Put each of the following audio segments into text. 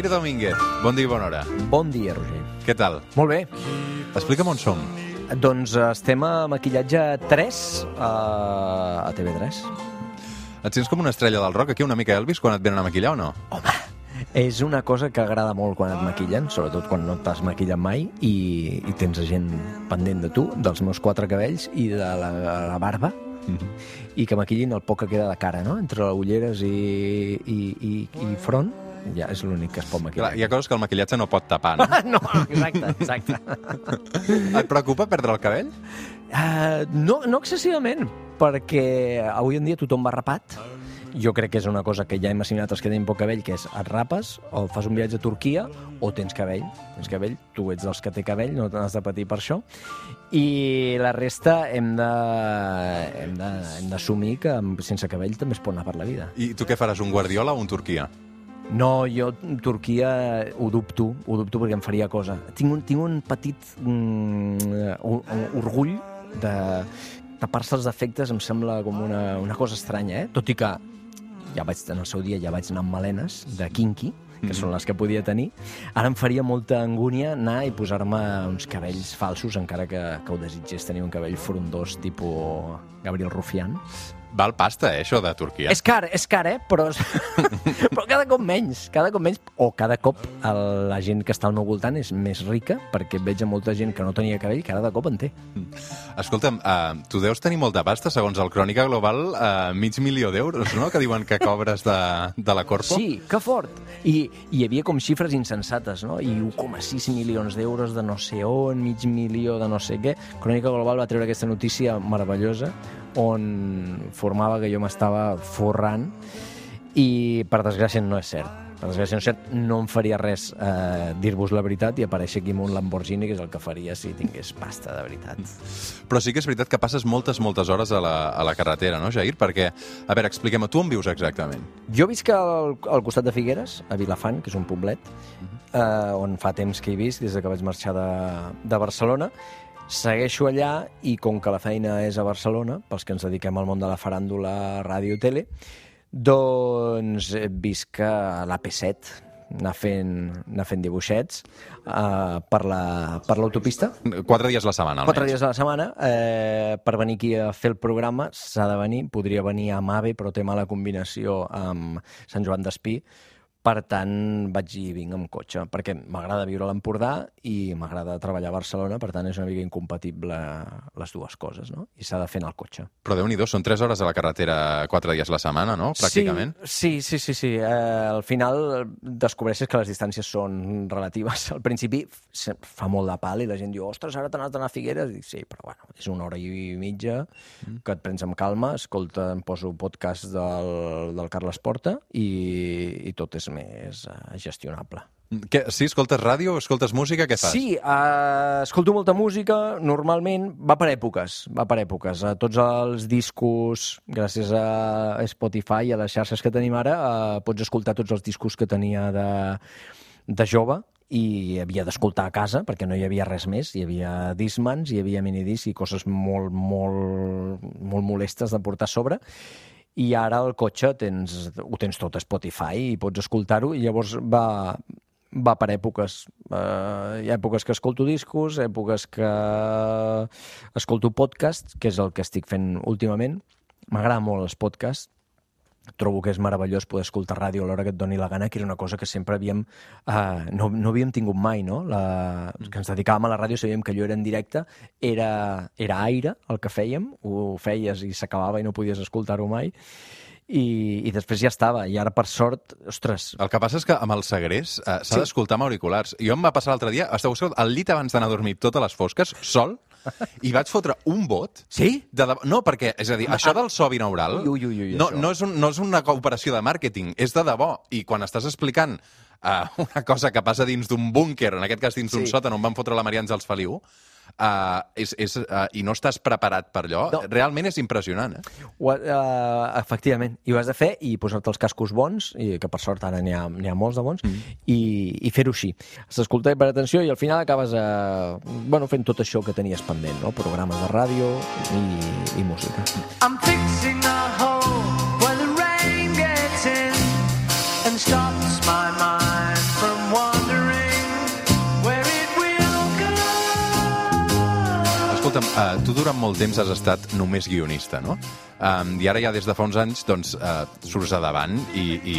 Jair Domínguez, bon dia i bona hora. Bon dia, Roger. Què tal? Molt bé. Explica'm on som. Doncs estem a Maquillatge 3 a, a TV3. Et sents com una estrella del rock aquí, una mica Elvis, quan et venen a maquillar o no? Home, és una cosa que agrada molt quan et maquillen, sobretot quan no t'has maquillat mai i, i tens gent pendent de tu, dels meus quatre cabells i de la, la barba, mm -hmm. i que maquillin el poc que queda de cara, no? Entre ulleres i, i, i, i front, ja és l'únic que es pot maquillar. Clar, hi ha coses que el maquillatge no pot tapar, no? no, exacte, exacte. Et preocupa perdre el cabell? Uh, no, no excessivament, perquè avui en dia tothom va rapat. Jo crec que és una cosa que ja hem assimilat els que tenim poc cabell, que és et rapes, o fas un viatge a Turquia, o tens cabell. Tens cabell, tu ets dels que té cabell, no t'has de patir per això. I la resta hem de hem d'assumir que sense cabell també es pot anar per la vida. I tu què faràs, un Guardiola o un Turquia? No, jo Turquia ho dubto, ho dubto perquè em faria cosa. Tinc un, tinc un petit mm, un, un orgull de tapar-se els defectes, em sembla com una, una cosa estranya, eh? Tot i que ja vaig, en el seu dia ja vaig anar amb melenes de kinky, que són les que podia tenir. Ara em faria molta angúnia anar i posar-me uns cabells falsos, encara que, que ho desitgés tenir un cabell frondós, tipus Gabriel Rufián. Val pasta, eh, això de Turquia. És car, és car, eh? Però, però cada cop menys, cada cop menys, o cada cop el, la gent que està al meu voltant és més rica, perquè veig a molta gent que no tenia cabell que ara de cop en té. Escolta'm, uh, tu deus tenir molta pasta, segons el Crònica Global, uh, mig milió d'euros, no?, que diuen que cobres de, de la Corpo. Sí, que fort! I hi havia com xifres insensates, no? I 1,6 milions d'euros de no sé on, mig milió de no sé què. Crònica Global va treure aquesta notícia meravellosa on formava que jo m'estava forrant i per desgràcia no és cert. Per desgràcia no és cert, no em faria res eh, dir-vos la veritat i aparèixer aquí amb un Lamborghini, que és el que faria si tingués pasta de veritat. Però sí que és veritat que passes moltes, moltes hores a la, a la carretera, no, Jair? Perquè, a veure, expliquem, tu on vius exactament? Jo visc al, al costat de Figueres, a Vilafant, que és un poblet, eh, on fa temps que hi visc, des de que vaig marxar de, de Barcelona. Segueixo allà i com que la feina és a Barcelona, pels que ens dediquem al món de la faràndula, ràdio, tele, doncs visc a l'AP7, anar fent, anar fent dibuixets uh, per la- per l'autopista. La, Quatre dies a la setmana, almenys. Quatre dies a la setmana, eh, per venir aquí a fer el programa s'ha de venir, podria venir a Mave, però té mala combinació amb Sant Joan d'Espí, per tant vaig i vinc amb cotxe, perquè m'agrada viure a l'Empordà i m'agrada treballar a Barcelona, per tant és una mica incompatible les dues coses, no? I s'ha de fer en el cotxe. Però déu nhi són 3 hores a la carretera quatre dies a la setmana, no? Pràcticament. Sí, sí, sí, sí. Eh, al final descobreixes que les distàncies són relatives. Al principi fa molt de pal i la gent diu ostres, ara t'has anat a Figueres? I dic, sí, però bueno, és una hora i mitja que et prens amb calma, escolta, em poso podcast del, del Carles Porta i, i tot és més eh, gestionable. Què, sí, escoltes ràdio, escoltes música, què fas? Sí, uh, escolto molta música, normalment va per èpoques, va per èpoques. A tots els discos, gràcies a Spotify i a les xarxes que tenim ara, uh, pots escoltar tots els discos que tenia de, de jove i havia d'escoltar a casa perquè no hi havia res més, hi havia Discmans, hi havia minidiscs i coses molt, molt, molt molestes de portar a sobre i ara al cotxe tens, ho tens tot a Spotify i pots escoltar-ho i llavors va, va per èpoques. Uh, hi ha èpoques que escolto discos, èpoques que escolto podcast, que és el que estic fent últimament. M'agrada molt els podcasts, trobo que és meravellós poder escoltar ràdio a l'hora que et doni la gana, que era una cosa que sempre havíem... Uh, no, no havíem tingut mai, no? La, que ens dedicàvem a la ràdio sabíem que allò era en directe, era, era aire el que fèiem, ho feies i s'acabava i no podies escoltar-ho mai, i, i després ja estava. I ara, per sort, ostres, El que passa és que amb el segrés eh, s'ha Sí. d'escoltar amb auriculars. Jo em va passar l'altre dia, esteu al llit abans d'anar a dormir totes les fosques, sol, i vaig fotre un bot Sí? De debò, no, perquè, és a dir, això del so binaural Ui, ui, ui, no, això. no, és un, no és una operació de màrqueting, és de debò. I quan estàs explicant uh, una cosa que passa dins d'un búnquer, en aquest cas dins d'un Sí. sòtan on van fotre la Maria Àngels Feliu, uh, és, és, uh, i no estàs preparat per allò, No. realment és impressionant. Eh? Ho, uh, efectivament, i ho has de fer i posar-te els cascos bons, i que per sort ara n'hi ha, n'hi ha molts de bons, mm. i, i fer-ho així. Has d'escoltar per atenció i al final acabes uh, bueno, fent tot això que tenies pendent, no? programes de ràdio i, i música. I'm fixing a hole uh, tu durant molt temps has estat només guionista, no? Um, I ara ja des de fa uns anys doncs, uh, surts a davant i, i,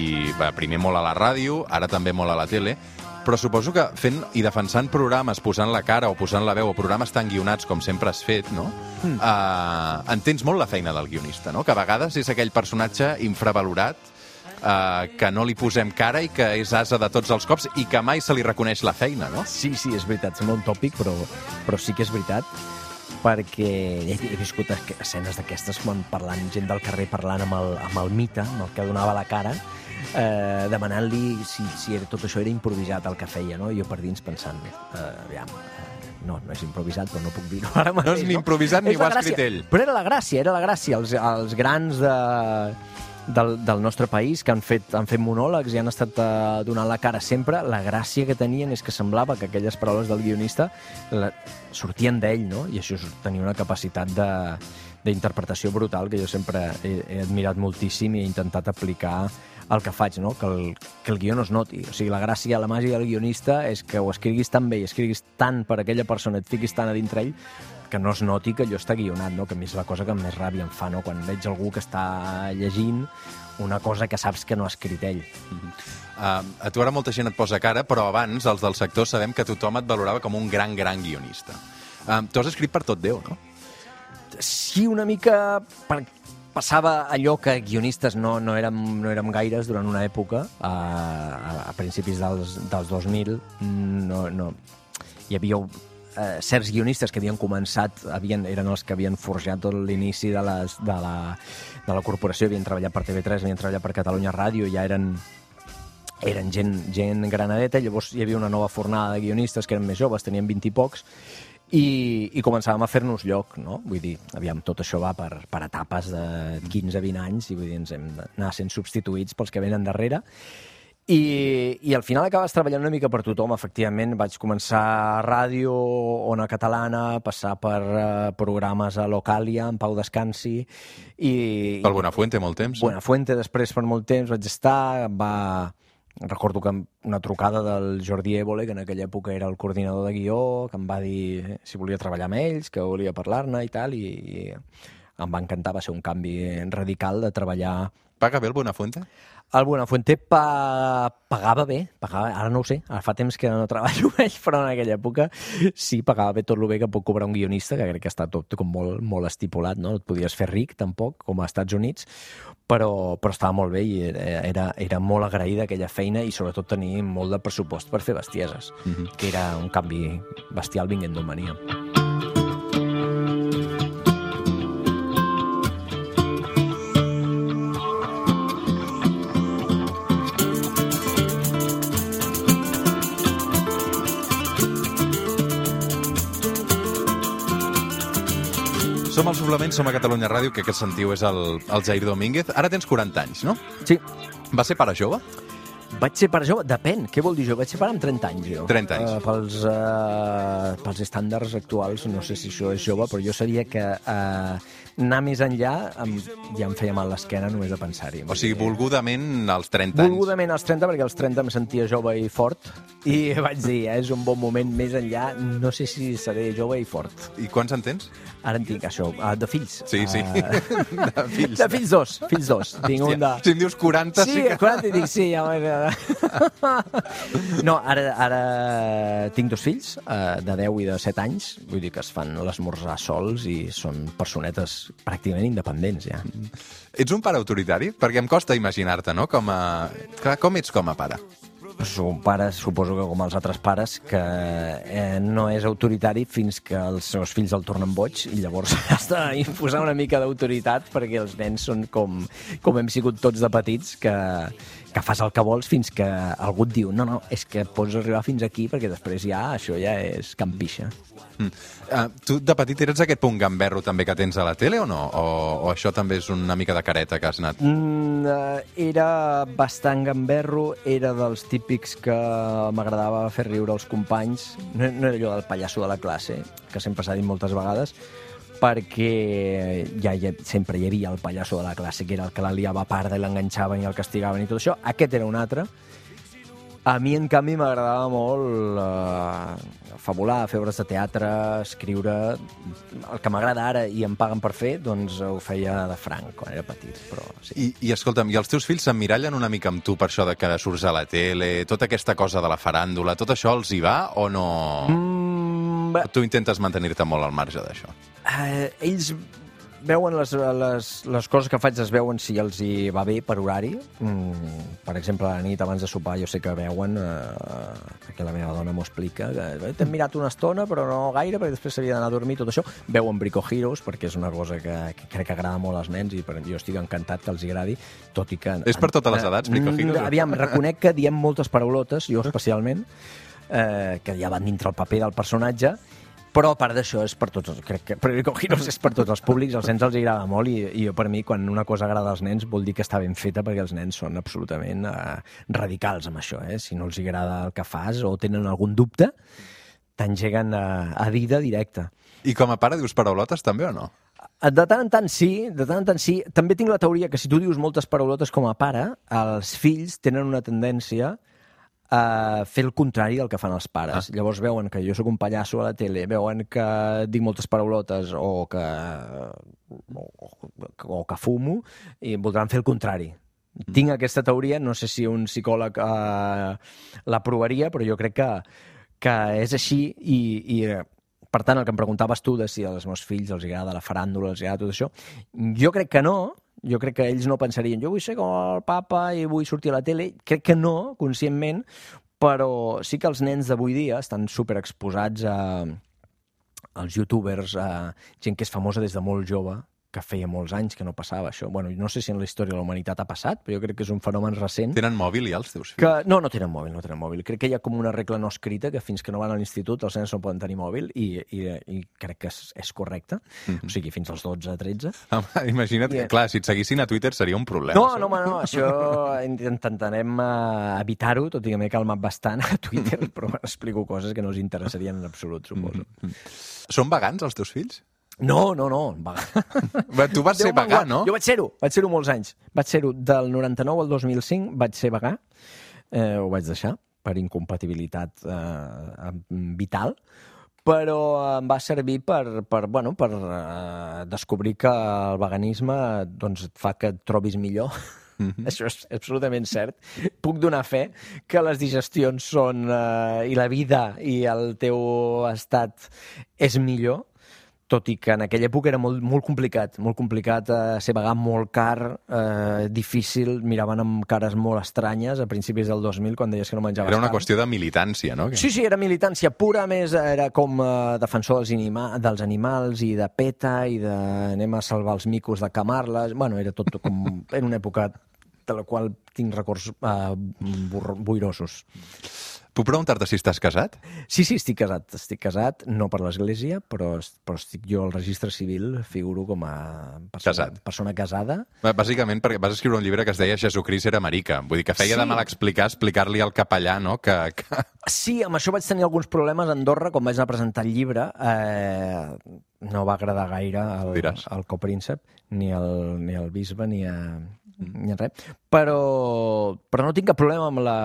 i va, primer molt a la ràdio, ara també molt a la tele, però suposo que fent i defensant programes, posant la cara o posant la veu, o programes tan guionats com sempre has fet, no? Mm. Uh, entens molt la feina del guionista, no? Que a vegades és aquell personatge infravalorat uh, que no li posem cara i que és asa de tots els cops i que mai se li reconeix la feina, no? Sí, sí, és veritat, sembla un tòpic, però, però sí que és veritat perquè he, he viscut escenes d'aquestes quan parlant, gent del carrer parlant amb el, amb el mite, amb el que donava la cara, eh, demanant-li si, si era, tot això era improvisat el que feia, no? jo per dins pensant, eh, aviam, eh, no, no és improvisat, però no puc dir-ho ara mateix. No és ni improvisat no? ni ho ha escrit ell. Però era la gràcia, era la gràcia. Els, els grans de, del, del nostre país que han fet, han fet monòlegs i han estat uh, donant la cara sempre, la gràcia que tenien és que semblava que aquelles paraules del guionista la, sortien d'ell, no? I això tenia una capacitat de d'interpretació brutal que jo sempre he, he admirat moltíssim i he intentat aplicar el que faig, no? que, el, que el guió no es noti. O sigui, la gràcia, la màgia del guionista és que ho escriguis tan bé i escriguis tant per aquella persona, et fiquis tant a dintre ell, que no es noti que allò està guionat, no? que a mi és la cosa que més ràbia em fa, no? quan veig algú que està llegint una cosa que saps que no ha escrit ell. Mm -hmm. uh, a tu ara molta gent et posa cara, però abans els del sector sabem que tothom et valorava com un gran, gran guionista. Uh, tu has escrit per tot Déu, no? Sí, una mica... Per, passava allò que guionistes no, no, érem, no érem gaires durant una època, a, a, a principis dels, dels 2000, no, no, hi havia eh, certs guionistes que havien començat, havien, eren els que havien forjat tot l'inici de, les, de, la, de la corporació, havien treballat per TV3, havien treballat per Catalunya Ràdio, ja eren eren gent, gent granadeta, llavors hi havia una nova fornada de guionistes que eren més joves, tenien 20 i pocs, i, i començàvem a fer-nos lloc, no? Vull dir, aviam, tot això va per, per etapes de 15-20 anys i vull dir, ens hem d'anar sent substituïts pels que venen darrere. I, I al final acabes treballant una mica per tothom, efectivament. Vaig començar a ràdio, Ona Catalana, passar per uh, programes a Localia, en Pau Descansi... I, Pel Buenafuente, molt temps. Buenafuente, després per molt temps vaig estar, va Recordo que una trucada del Jordi Évole, que en aquella època era el coordinador de guió, que em va dir si volia treballar amb ells, que volia parlar-ne i tal, i, i em va encantar, va ser un canvi radical de treballar... Paga bé el Buenafuente? El Buenafuente pa... pagava bé, pagava, ara no ho sé, ara fa temps que no treballo ell, però en aquella època sí, pagava bé tot el bé que pot cobrar un guionista, que crec que està tot com molt, molt estipulat, no? no et podies fer ric tampoc, com als Estats Units, però, però estava molt bé i era, era molt agraïda aquella feina i sobretot tenir molt de pressupost per fer bestieses, mm -hmm. que era un canvi bestial vinguent d'Humania. Som al Suplement, som a Catalunya Ràdio, que aquest sentiu és el, el Jair Domínguez. Ara tens 40 anys, no? Sí. Va ser pare jove? Vaig ser pare jove, depèn, què vol dir jo? Vaig ser pare amb 30 anys, jo. 30 anys. Uh, pels, uh, pels estàndards actuals, no sé si això és jove, però jo sabia que uh, anar més enllà em, ja em feia mal l'esquena només de pensar-hi. O sigui, volgudament als 30 anys. Volgudament als 30, perquè als 30 em sentia jove i fort, i vaig dir, eh, és un bon moment més enllà, no sé si seré jove i fort. I quants en tens? Ara en tinc, això, uh, de fills. Sí, sí, uh, de fills. De fills dos, fills dos. Tinc Hòstia, un de... Si em dius 40, sí, sí que... 40 i dic, sí, ja No, ara, ara tinc dos fills, uh, de 10 i de 7 anys, vull dir que es fan l'esmorzar sols i són personetes pràcticament independents, ja. Ets un pare autoritari? Perquè em costa imaginar-te, no? Com a... Clar, com ets com a pare? Sou un pare, suposo que com els altres pares, que eh, no és autoritari fins que els seus fills el tornen boig i llavors has d'imposar una mica d'autoritat perquè els nens són com, com hem sigut tots de petits, que, que fas el que vols fins que algú et diu no, no, és que pots arribar fins aquí perquè després ja això ja és campixa. Mm. Uh, tu de petit eres aquest punt gamberro també que tens a la tele o no? O, o això també és una mica de careta que has anat? Mm, uh, era bastant gamberro, era dels típics que m'agradava fer riure els companys. No, no era allò del pallasso de la classe, que sempre s'ha dit moltes vegades, perquè ja, ja sempre hi havia el pallasso de la classe, que era el que la liava a part i l'enganxaven i el castigaven i tot això. Aquest era un altre, A mi, en canvi, m'agradava molt eh, fabular, fer obres de teatre, escriure... El que m'agrada ara i em paguen per fer, doncs ho feia de franc quan era petit, però sí. I, I escolta'm, i els teus fills s'emmirallen una mica amb tu per això de que surts a la tele, tota aquesta cosa de la faràndula, tot això els hi va o no? Mm, Tu intentes mantenir-te molt al marge d'això. eh, ells veuen les, les, les coses que faig, es veuen si els hi va bé per horari. Mm, per exemple, a la nit abans de sopar jo sé que veuen, eh, perquè la meva dona m'ho explica, que "Eh, t'hem mirat una estona però no gaire, perquè després s'havia d'anar a dormir, tot això. Veuen Brico Heroes, perquè és una cosa que, que crec que agrada molt als nens i per, jo estic encantat que els hi agradi, tot i que... És per totes les edats, Brico Mm, Heroes? Aviam, reconec que diem moltes paraulotes, jo especialment, eh, que ja van dintre el paper del personatge, però a part d'això és per tots, els- crec que Perico Heroes és per tots els públics, als nens els agrada molt i, i jo per mi quan una cosa agrada als nens vol dir que està ben feta perquè els nens són absolutament eh, radicals amb això, eh? si no els agrada el que fas o tenen algun dubte t'engeguen a, a vida directa. I com a pare dius paraulotes també o no? De tant en tant sí, de tant en tant sí. També tinc la teoria que si tu dius moltes paraulotes com a pare, els fills tenen una tendència a fer el contrari del que fan els pares. Ah. Llavors veuen que jo sóc un pallasso a la tele, veuen que dic moltes paraulotes o que, o, o, que fumo i voldran fer el contrari. Tinc aquesta teoria, no sé si un psicòleg eh, l'aprovaria, però jo crec que, que és així i, i eh, per tant, el que em preguntaves tu de si als meus fills els agrada la faràndula, els agrada tot això, jo crec que no, jo crec que ells no pensarien jo vull ser com el papa i vull sortir a la tele. Crec que no, conscientment, però sí que els nens d'avui dia estan super exposats a, als youtubers, a gent que és famosa des de molt jove, que feia molts anys que no passava això. Bueno, no sé si en la història de la humanitat ha passat, però jo crec que és un fenomen recent. Tenen mòbil ja els teus fills? Que, no, no tenen mòbil, no tenen mòbil. Crec que hi ha com una regla no escrita que fins que no van a l'institut els nens no poden tenir mòbil i, i, i crec que és, és correcte. Mm -hmm. O sigui, fins als 12, 13. Home, imagina't que, Yeah. clar, si et seguissin a Twitter seria un problema. No, no, home, no, això intentarem uh, evitar-ho, tot i que m'he calmat bastant a Twitter, però explico coses que no els interessarien en absolut, suposo. Mm -hmm. Són vegans, els teus fills? No, no, no, va. Tu vas ser Déu me'n vegà, no? Jo vaig ser-ho, vaig ser-ho molts anys. Vaig ser-ho del 99 al 2005, vaig ser vegà, eh, ho vaig deixar per incompatibilitat eh, vital, però em va servir per, per, bueno, per eh, descobrir que el veganisme doncs, et fa que et trobis millor. Mm -hmm. Això és absolutament cert. Puc donar fe que les digestions són... Eh, i la vida i el teu estat és millor tot i que en aquella època era molt, molt complicat, molt complicat eh, ser vegà, molt car, eh, difícil, miraven amb cares molt estranyes a principis del 2000 quan deies que no menjaves Era una carn. qüestió de militància, no? Sí, sí, era militància pura, més era com eh, defensor dels, anima dels animals i de PETA i de anem a salvar els micos de Camarles, bueno, era tot com... Era una època de la qual tinc records eh, boirosos. Puc preguntar-te si estàs casat? Sí, sí, estic casat. Estic casat, no per l'Església, però, però estic jo al registre civil, figuro com a persona Casat. persona casada. Bàsicament perquè vas escriure un llibre que es deia Jesucrist era marica. Vull dir que feia Sí. de mal explicar, explicar-li al capellà, no?, que... que... Sí, amb això vaig tenir alguns problemes a Andorra quan vaig anar a presentar el llibre. Eh, no va agradar gaire al, al copríncep, ni al, ni al bisbe, ni a, ni res. Però, però no tinc cap problema amb la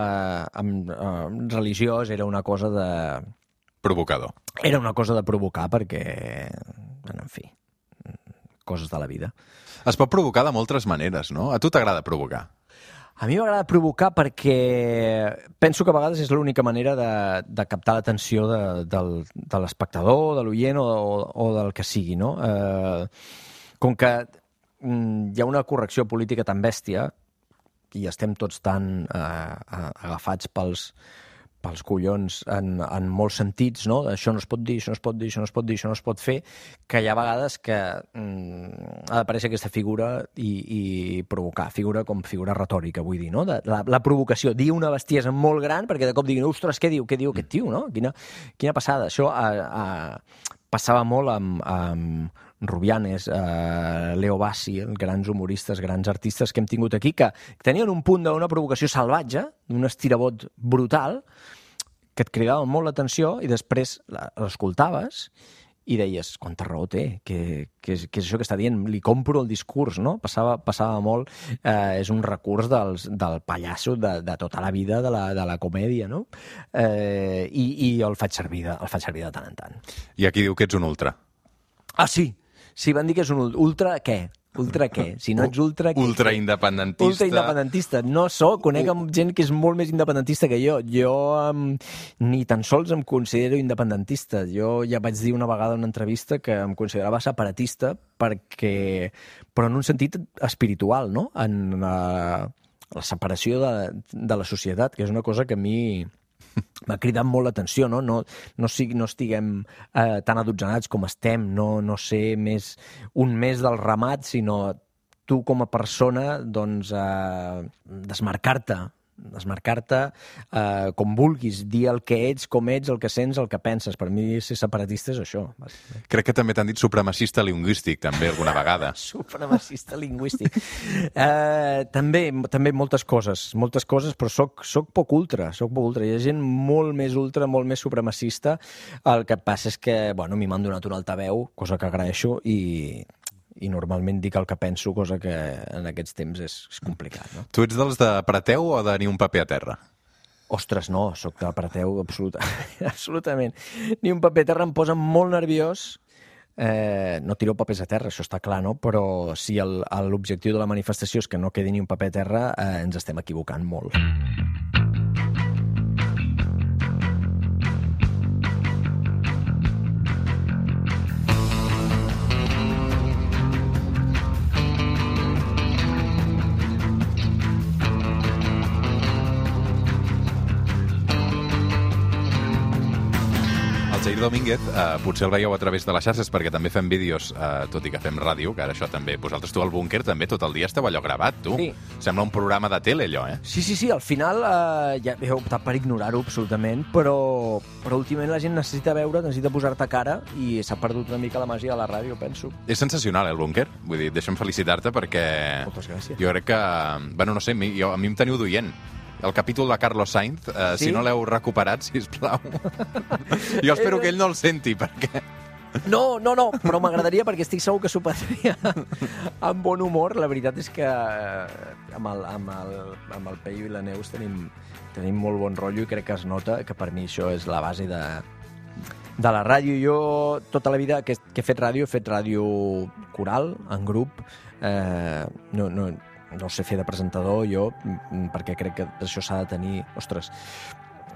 amb, amb religiós, era una cosa de... Provocador. Era una cosa de provocar perquè, bueno, en fi, coses de la vida. Es pot provocar de moltes maneres, no? A tu t'agrada provocar. A mi m'agrada provocar perquè penso que a vegades és l'única manera de, de captar l'atenció de, del, de l'espectador, de l'oient o, o, o del que sigui, no? Eh, com que hi ha una correcció política tan bèstia i estem tots tan eh, agafats pels, pels collons en, en molts sentits, no? Això no es pot dir, això no es pot dir, això no es pot dir, això no es pot fer, que hi ha vegades que mm, ha d'aparèixer aquesta figura i, i provocar, figura com figura retòrica, vull dir, no? De, la, la provocació, dir una bestiesa molt gran perquè de cop diguin, ostres, què diu, què diu aquest tio, no? Quina, quina passada. Això a, a, passava molt amb, amb Rubianes, eh, Leo Bassi, grans humoristes, grans artistes que hem tingut aquí, que tenien un punt d'una provocació salvatge, d'un estirabot brutal, que et cridava molt l'atenció i després l'escoltaves i deies, quanta raó té, que, que, és, que és això que està dient, li compro el discurs, no? Passava, passava molt, eh, és un recurs dels, del pallasso de, de tota la vida de la, de la comèdia, no? Eh, i, I el faig servir de, el faig servir de tant en tant. I aquí diu que ets un ultra. Ah, sí, Sí, van dir que és un ultra què? Ultra què? Si no ets ultra... Què? Ultra independentista. Ultra independentista. No sóc, conec amb gent que és molt més independentista que jo. Jo um, ni tan sols em considero independentista. Jo ja vaig dir una vegada en una entrevista que em considerava separatista perquè... però en un sentit espiritual, no? En la, la separació de, de la societat, que és una cosa que a mi m'ha cridat molt l'atenció, no? No, no, sigui, no estiguem eh, tan adotzenats com estem, no, no ser més un més del ramat, sinó tu com a persona, doncs, eh, desmarcar-te desmarcar-te eh, com vulguis, dir el que ets, com ets, el que sents, el que penses. Per mi ser separatista és això. Crec que també t'han dit supremacista lingüístic, també, alguna vegada. supremacista lingüístic. eh, també, també moltes coses, moltes coses, però soc, soc poc ultra, soc poc ultra. Hi ha gent molt més ultra, molt més supremacista. El que passa és que, bueno, a mi m'han donat un altaveu, cosa que agraeixo, i i normalment dic el que penso, cosa que en aquests temps és, és complicat. No? Tu ets dels de preteu o de ni un paper a terra? Ostres, no, sóc de preteu absoluta, absolutament. Ni un paper a terra em posa molt nerviós. Eh, no tireu papers a terra, això està clar, no? Però si l'objectiu de la manifestació és que no quedi ni un paper a terra, eh, ens estem equivocant molt. Jair Domínguez, eh, potser el veieu a través de les xarxes perquè també fem vídeos, eh, tot i que fem ràdio, que ara això també... Vosaltres, tu al búnquer, també tot el dia esteu allò gravat, tu. Sí. Sembla un programa de tele, allò, eh? Sí, sí, sí, al final eh, ja he optat per ignorar-ho absolutament, però, però últimament la gent necessita veure, necessita posar-te cara i s'ha perdut una mica la màgia de la ràdio, penso. És sensacional, eh, el búnquer. Vull dir, deixa'm felicitar-te perquè... Moltes gràcies. Jo crec que... Bueno, no sé, mi, jo, a mi em teniu d'oient el capítol de Carlos Sainz, eh, sí? si no l'heu recuperat, si plau. jo espero que ell no el senti, perquè... No, no, no, però m'agradaria perquè estic segur que s'ho passaria amb bon humor. La veritat és que eh, amb el, amb el, amb el Peyu i la Neus tenim, tenim molt bon rotllo i crec que es nota que per mi això és la base de, de la ràdio. Jo tota la vida que, que he fet ràdio, he fet ràdio coral, en grup. Eh, no, no, no sé fer de presentador jo, perquè crec que això s'ha de tenir... Ostres,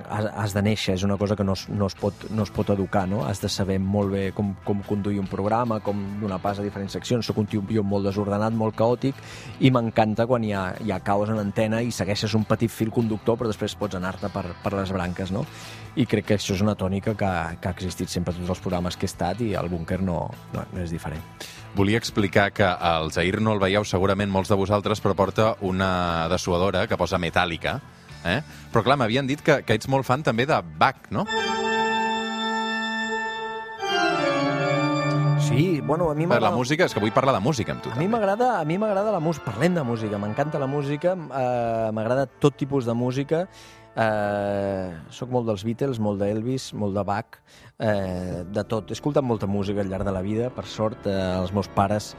has, has de néixer, és una cosa que no es, no es, pot, no es pot educar, no? Has de saber molt bé com, com conduir un programa, com donar pas a diferents seccions. Soc un tio molt desordenat, molt caòtic, i m'encanta quan hi ha, hi ha caos en antena i segueixes un petit fil conductor, però després pots anar-te per, per les branques, no? I crec que això és una tònica que, que ha existit sempre a tots els programes que he estat i el búnquer no, no, no és diferent. Volia explicar que el Zair no el veieu segurament molts de vosaltres, però porta una dessuadora que posa metàl·lica, eh? Però clar, m'havien dit que, que ets molt fan també de Bach, no? Sí, bueno, a mi m'agrada... La música, és que vull parlar de música amb tu. A mi m'agrada, a mi m'agrada la música. Parlem de música, m'encanta la música, eh, m'agrada tot tipus de música. Eh, soc molt dels Beatles, molt d'Elvis, molt de Bach, eh, de tot. He escoltat molta música al llarg de la vida, per sort. Eh, els meus pares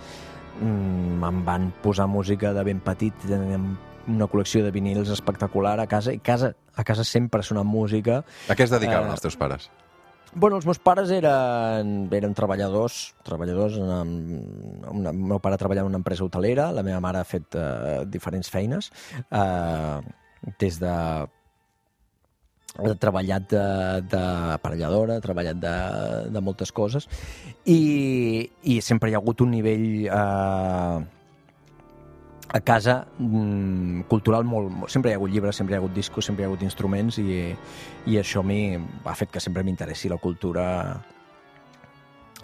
mm, em van posar música de ben petit, teníem una col·lecció de vinils espectacular a casa, i casa, a casa sempre sona música. A què es dedicaven eh, els teus pares? Bueno, els meus pares eren, eren treballadors, treballadors en, una, el meu pare treballava en una empresa hotelera, la meva mare ha fet eh, diferents feines, eh, des de ha treballat d'aparelladora, ha treballat de, de moltes coses i, i sempre hi ha hagut un nivell eh, a casa mm, cultural molt. Sempre hi ha hagut llibres, sempre hi ha hagut discos, sempre hi ha hagut instruments i, i això a mi ha fet que sempre m'interessi la cultura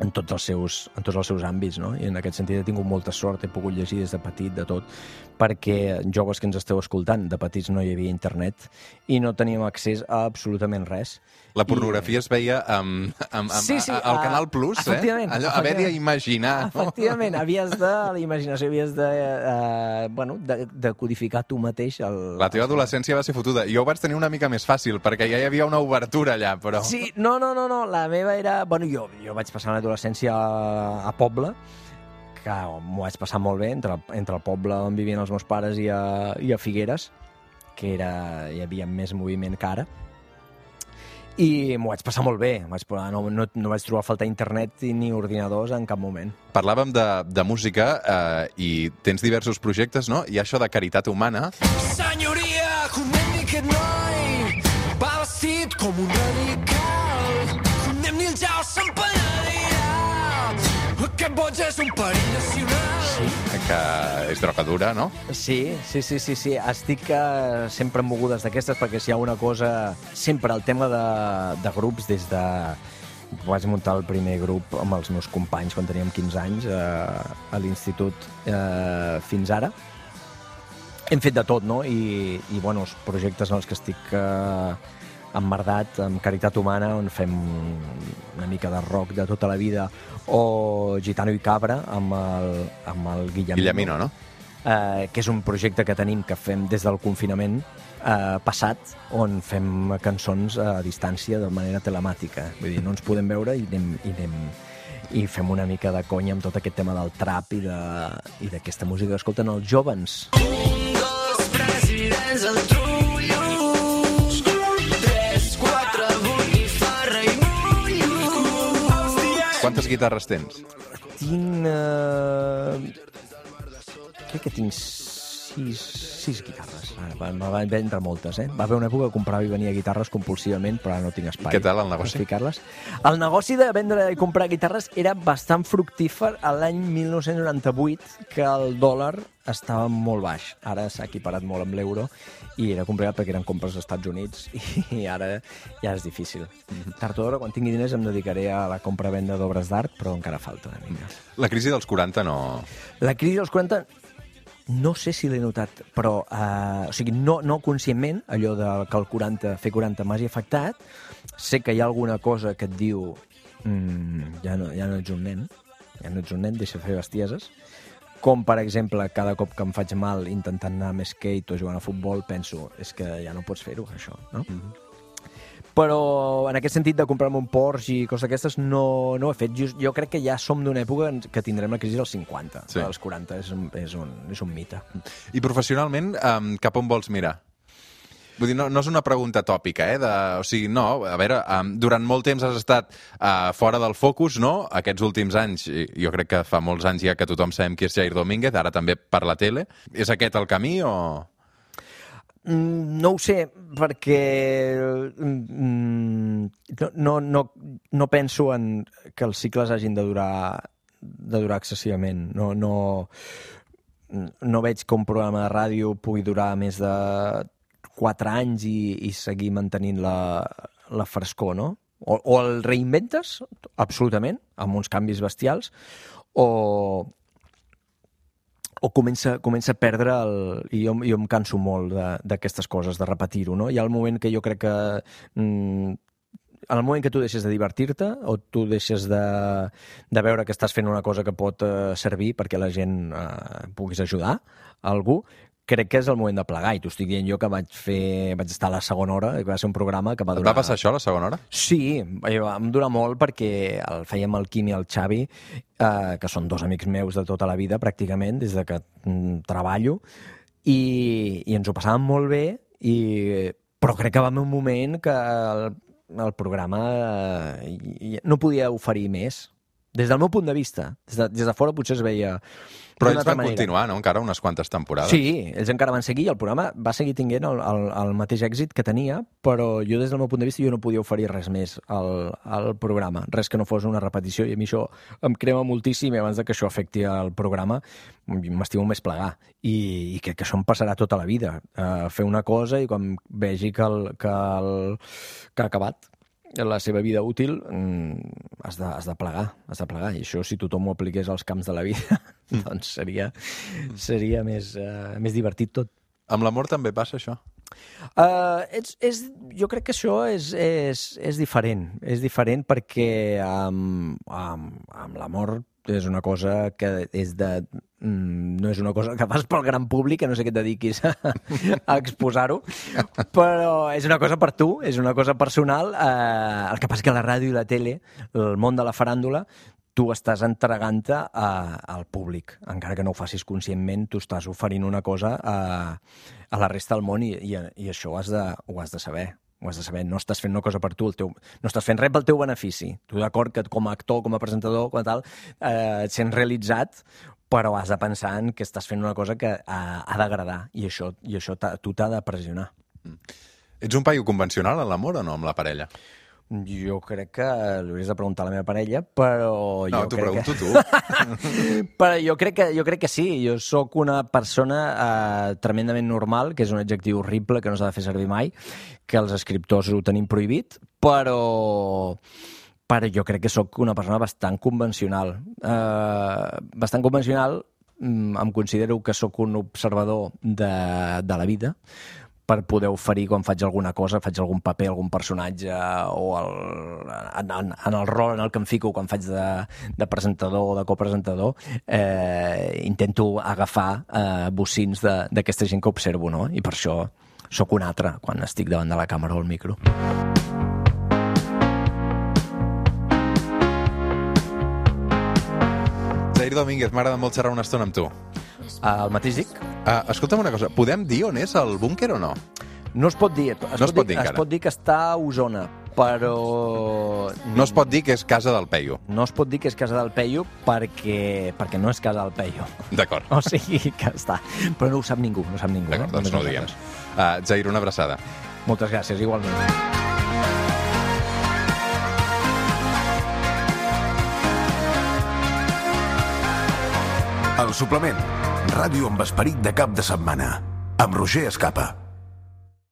en tots els seus, en tots els seus àmbits, no? I en aquest sentit he tingut molta sort, he pogut llegir des de petit, de tot, perquè joves que ens esteu escoltant, de petits no hi havia internet i no teníem accés a absolutament res. La pornografia I... es veia amb, amb, amb, sí, sí, al Canal Plus, eh? Allò, haver d'imaginar. Efectivament, no? havies de, la imaginació, havies de, uh, bueno, de, de codificar tu mateix. El, la teva adolescència va ser fotuda. Jo ho vaig tenir una mica més fàcil, perquè ja hi havia una obertura allà, però... Sí, no, no, no, no la meva era... Bueno, jo, jo vaig passar una adolescència a, a poble, que m'ho vaig passar molt bé entre, entre el poble on vivien els meus pares i a, i a Figueres, que era, hi havia més moviment que ara. I m'ho vaig passar molt bé. Vaig, no, no, no vaig trobar a faltar internet ni ordinadors en cap moment. Parlàvem de, de música eh, i tens diversos projectes, no? Ha això de caritat humana. Senyoria, condemni aquest noi Va vestit com un radical Condemni el ja se'n penedirà Aquest boig és un perill nacional que és droga dura, no? Sí, sí, sí, sí, sí. Estic uh, sempre mogudes d'aquestes perquè si hi ha una cosa... Sempre el tema de, de grups des de... Vaig muntar el primer grup amb els meus companys quan teníem 15 anys uh, a l'institut uh, fins ara. Hem fet de tot, no? I, i bueno, els projectes en els que estic uh, emmerdat amb Caritat Humana, on fem una mica de rock de tota la vida, o Gitano i Cabra amb el, amb el Guillemino. Guillemino, no? Eh, que és un projecte que tenim que fem des del confinament eh, passat, on fem cançons a distància de manera telemàtica. Vull dir, no ens podem veure i anem, i anem i fem una mica de conya amb tot aquest tema del trap i d'aquesta de, música que escolten els jovens. Un, dos, presidents, el trullo. Quantes guitarres tens? Tinc... Eh... Crec que tinc sis, sis guitarres. Ah, Va, me van vendre moltes, eh? Va haver una època que comprava i venia guitarres compulsivament, però ara no tinc espai. Què tal el negoci? ficar-les. El negoci de vendre i comprar guitarres era bastant fructífer a l'any 1998, que el dòlar estava molt baix. Ara s'ha equiparat molt amb l'euro i era complicat perquè eren compres als Estats Units i ara ja és difícil. Tard o d'hora, quan tingui diners, em dedicaré a la compra-venda d'obres d'art, però encara falta una mica. La crisi dels 40 no... La crisi dels 40 no sé si l'he notat, però eh, o sigui, no, no conscientment, allò de que el 40, fer 40 m'hagi afectat, sé que hi ha alguna cosa que et diu mm, ja, no, ja no ets un nen, ja no ets un nen, deixa fer bestieses, com, per exemple, cada cop que em faig mal intentant anar a més skate o jugant a futbol, penso, és que ja no pots fer-ho, això, no? Mm -hmm. Però en aquest sentit de comprar-me un Porsche i coses d'aquestes no, no ho he fet. Jo, jo crec que ja som d'una època que tindrem la crisi dels 50. Sí. Els 40 és un, és un, és un mite. I professionalment, um, cap on vols mirar? Vull dir, no, no és una pregunta tòpica, eh? De, o sigui, no, a veure, um, durant molt temps has estat uh, fora del focus, no? Aquests últims anys, jo crec que fa molts anys ja que tothom sabem qui és Jair Domínguez, ara també per la tele. És aquest el camí o...? Mm, No ho sé, perquè mm, no, no, no, no penso en que els cicles hagin de durar, de durar excessivament. No, no, no veig que un programa de ràdio pugui durar més de 4 anys i, i seguir mantenint la, la frescor, no? O, o el reinventes, absolutament, amb uns canvis bestials, o, o comença, comença a perdre el... I jo, jo em canso molt d'aquestes coses, de repetir-ho, no? Hi ha el moment que jo crec que... Mm, en el moment que tu deixes de divertir-te o tu deixes de, de veure que estàs fent una cosa que pot eh, servir perquè la gent eh, puguis ajudar algú, crec que és el moment de plegar. I t'ho estic dient jo que vaig fer... vaig estar a la segona hora, que va ser un programa que va Et durar... va passar això a la segona hora? Sí, eh, em dura molt perquè el fèiem el Quim i el Xavi, eh, que són dos amics meus de tota la vida, pràcticament, des de que mm, treballo, i, i ens ho passàvem molt bé, i, però crec que va haver un moment que el, el programa eh, no podia oferir més. Des del meu punt de vista, des de, des de fora potser es veia Però ells van manera. continuar, no?, encara unes quantes temporades. Sí, ells encara van seguir i el programa va seguir tinguent el, el, el mateix èxit que tenia, però jo des del meu punt de vista jo no podia oferir res més al, al programa, res que no fos una repetició i a mi això em crema moltíssim abans de que això afecti el programa m'estimo més plegar i, i crec que això em passarà tota la vida, uh, fer una cosa i quan vegi que, el, que, el, que ha acabat la seva vida útil mm, has, de, has de plegar, has de plegar. I això, si tothom ho apliqués als camps de la vida, doncs seria, seria més, uh, més divertit tot. Amb l'amor també passa això? Uh, és, és, jo crec que això és, és, és diferent. És diferent perquè amb, amb, amb l'amor és una cosa que és de... mm, No és una cosa que fas pel gran públic, que no sé què et dediquis a, a exposar-ho, però és una cosa per tu, és una cosa personal. Eh, el que passa que la ràdio i la tele, el món de la faràndula, tu estàs entregant-te a- al públic. Encara que no ho facis conscientment, tu estàs oferint una cosa a, a la resta del món i, i, i això ho has, de, ho has de saber. Ho has de saber. No estàs fent una cosa per tu, el teu, no estàs fent res pel teu benefici. Tu d'acord que com a actor, com a presentador, com a tal, eh, et sents realitzat, però has de pensar en que estàs fent una cosa que ha, ha d'agradar i això, i això tu t'ha de pressionar. Ets un paio convencional en l'amor o no, amb la parella? Jo crec que li hauries de preguntar a la meva parella, però No, t'ho pregunto que... tu. Però jo crec que, jo crec que sí. Jo sóc una persona eh, tremendament normal, que és un adjectiu horrible que no s'ha de fer servir mai, que els escriptors ho tenim prohibit, però però jo crec que sóc una persona bastant convencional. Eh, bastant convencional, mm, em considero que sóc un observador de, de la vida, per poder oferir quan faig alguna cosa, faig algun paper, algun personatge o el, en, en, en el rol en el que em fico quan faig de, de presentador o de copresentador, eh, intento agafar eh, bocins d'aquesta gent que observo, no? I per això sóc un altre quan estic davant de la càmera o el micro. Jair Domínguez, m'agrada molt xerrar una estona amb tu. El mateix dic? Uh, escolta'm una cosa, podem dir on és el búnquer o no? No es pot dir. Es No es pot dir Es encara. pot dir que està a Osona, però... No es pot dir que és casa del Peio. No es pot dir que és casa del Peyu perquè, perquè no és casa del Peyu. D'acord. O sigui que està. Però no ho sap ningú, no ho sap ningú. D'acord, eh? doncs no ho diem. Uh, Jair, una abraçada. Moltes gràcies, igualment. El suplement. Ràdio amb esperit de cap de setmana. Amb Roger Escapa.